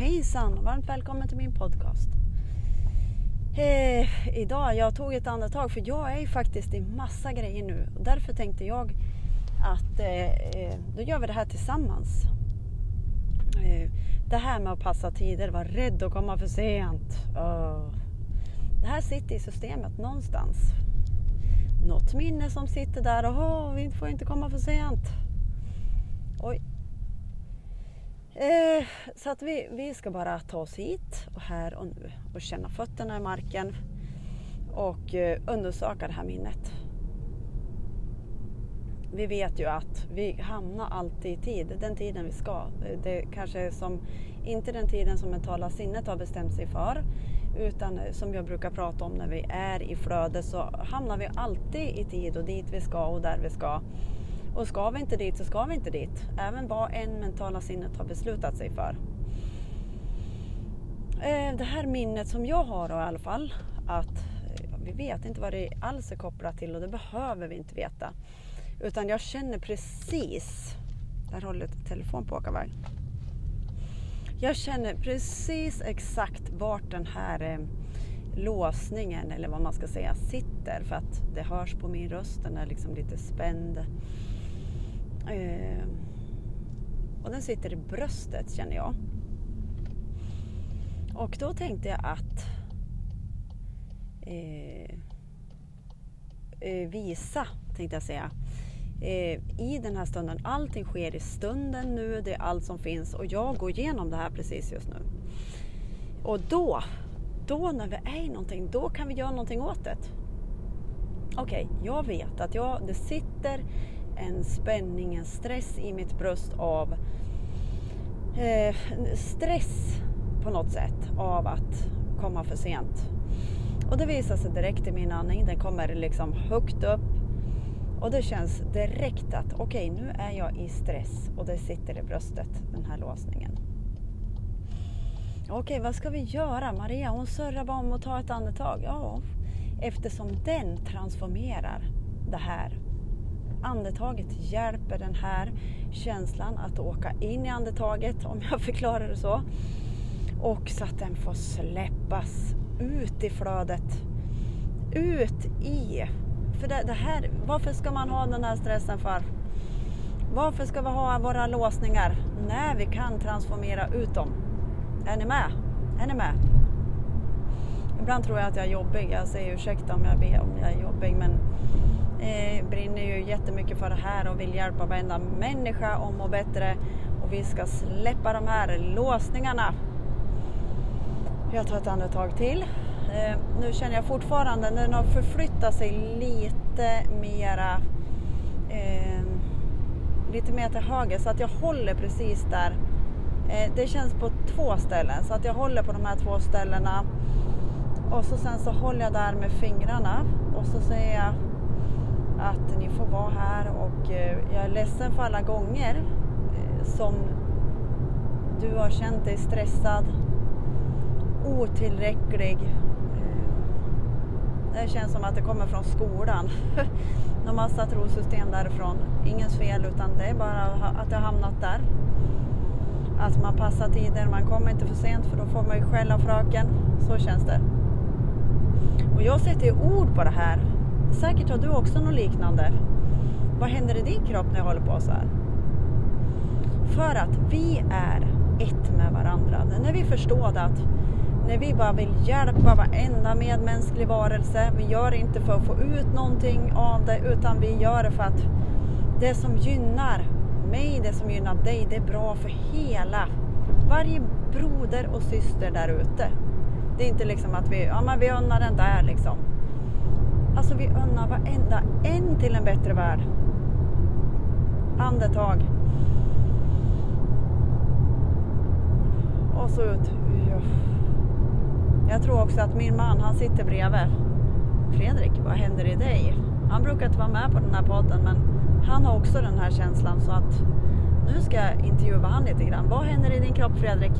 Hejsan och varmt välkommen till min podcast. Eh, idag, jag tog ett andetag för jag är ju faktiskt i massa grejer nu och därför tänkte jag att eh, eh, då gör vi det här tillsammans. Eh, det här med att passa tider, vara rädd att komma för sent. Oh. Det här sitter i systemet någonstans. Något minne som sitter där och oh, vi får inte komma för sent. Oj, Eh, så att vi, vi ska bara ta oss hit och här och nu och känna fötterna i marken och eh, undersöka det här minnet. Vi vet ju att vi hamnar alltid i tid, den tiden vi ska. Det kanske är som, inte den tiden som mentala sinnet har bestämt sig för utan eh, som jag brukar prata om när vi är i flöde så hamnar vi alltid i tid och dit vi ska och där vi ska. Och ska vi inte dit så ska vi inte dit. Även vad en mentala sinnet har beslutat sig för. Eh, det här minnet som jag har då, i alla fall, att eh, vi vet inte vad det alls är kopplat till och det behöver vi inte veta. Utan jag känner precis, där håller telefon på att åka iväg. Jag känner precis exakt vart den här eh, låsningen eller vad man ska säga sitter för att det hörs på min röst, den är liksom lite spänd. Eh, och den sitter i bröstet känner jag. Och då tänkte jag att eh, eh, visa, tänkte jag säga, eh, i den här stunden. Allting sker i stunden nu, det är allt som finns och jag går igenom det här precis just nu. Och då, då när vi är i någonting, då kan vi göra någonting åt det. Okej, okay, jag vet att jag, det sitter en spänning, en stress i mitt bröst av eh, stress på något sätt av att komma för sent. Och det visar sig direkt i min andning. Den kommer liksom högt upp och det känns direkt att okej, okay, nu är jag i stress och det sitter i bröstet, den här låsningen. Okej, okay, vad ska vi göra? Maria, hon surrar bara om att ta ett andetag. Ja, eftersom den transformerar det här andetaget hjälper den här känslan att åka in i andetaget, om jag förklarar det så. Och så att den får släppas ut i flödet. Ut i... För det, det här, varför ska man ha den här stressen för? Varför ska vi ha våra låsningar när vi kan transformera ut dem? Är ni med? Är ni med? Ibland tror jag att jag är jobbig. Jag säger ursäkta om jag, ber, om jag är jobbig men eh, brinner ju jättemycket för det här och vill hjälpa varenda människa att må bättre. Och vi ska släppa de här låsningarna. Jag tar ett andetag till. Eh, nu känner jag fortfarande, när den har förflyttat sig lite mera eh, lite mer till höger så att jag håller precis där. Eh, det känns på två ställen så att jag håller på de här två ställena och så sen så håller jag där med fingrarna och så säger jag att ni får vara här och eh, jag är ledsen för alla gånger eh, som du har känt dig stressad, otillräcklig. Eh, det känns som att det kommer från skolan. Någon massa trosystem därifrån. Ingens fel utan det är bara att det har hamnat där. Att man passar tider, man kommer inte för sent för då får man ju skäll av fröken. Så känns det. Och jag sätter ord på det här Säkert har du också något liknande. Vad händer i din kropp när jag håller på så här? För att vi är ett med varandra. När vi förstår att när vi bara vill hjälpa varenda medmänsklig varelse. Vi gör det inte för att få ut någonting av det utan vi gör det för att det som gynnar mig, det som gynnar dig, det är bra för hela, varje broder och syster där ute. Det är inte liksom att vi, ja men vi unnar den där liksom. Alltså vi unnar varenda en till en bättre värld. Andetag. Och så ut. Jag tror också att min man, han sitter bredvid. Fredrik, vad händer i dig? Han brukar inte vara med på den här podden men han har också den här känslan så att nu ska jag intervjua han lite grann. Vad händer i din kropp Fredrik?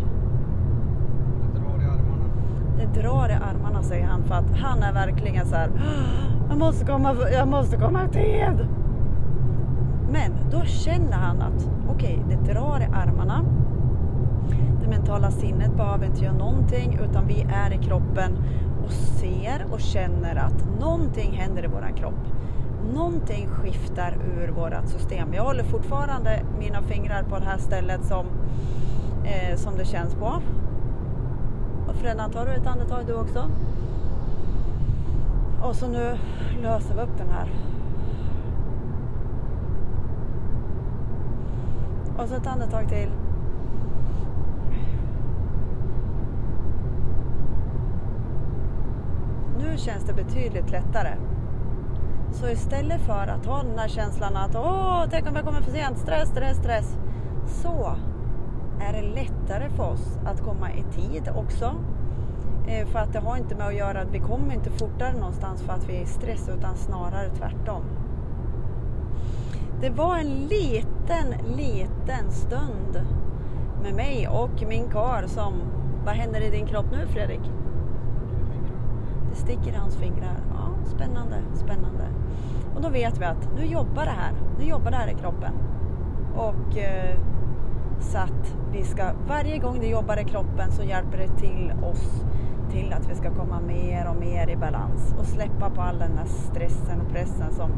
Det drar i armarna säger han för att han är verkligen så här, jag måste komma, jag måste komma i tid. Men då känner han att okej, okay, det drar i armarna. Det mentala sinnet behöver inte göra någonting utan vi är i kroppen och ser och känner att någonting händer i våran kropp. Någonting skiftar ur vårat system. Jag håller fortfarande mina fingrar på det här stället som, eh, som det känns på. Och Fredan, tar du ett andetag du också? Och så nu löser vi upp den här. Och så ett andetag till. Nu känns det betydligt lättare. Så istället för att ha den här känslan att åh, tänk om jag kommer för sent, stress, stress, stress. Så är det lättare för oss att komma i tid också. Eh, för att det har inte med att göra att vi kommer inte fortare någonstans för att vi är i stress utan snarare tvärtom. Det var en liten, liten stund med mig och min kar som... Vad händer i din kropp nu Fredrik? Det sticker i hans fingrar. Ja, spännande, spännande. Och då vet vi att nu jobbar det här. Nu jobbar det här i kroppen. Och eh, så att vi ska, varje gång det jobbar i kroppen så hjälper det till oss till att vi ska komma mer och mer i balans och släppa på all den här stressen och pressen som,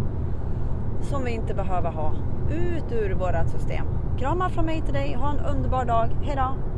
som vi inte behöver ha. Ut ur vårat system. Kramar från mig till dig. Ha en underbar dag. Hejdå!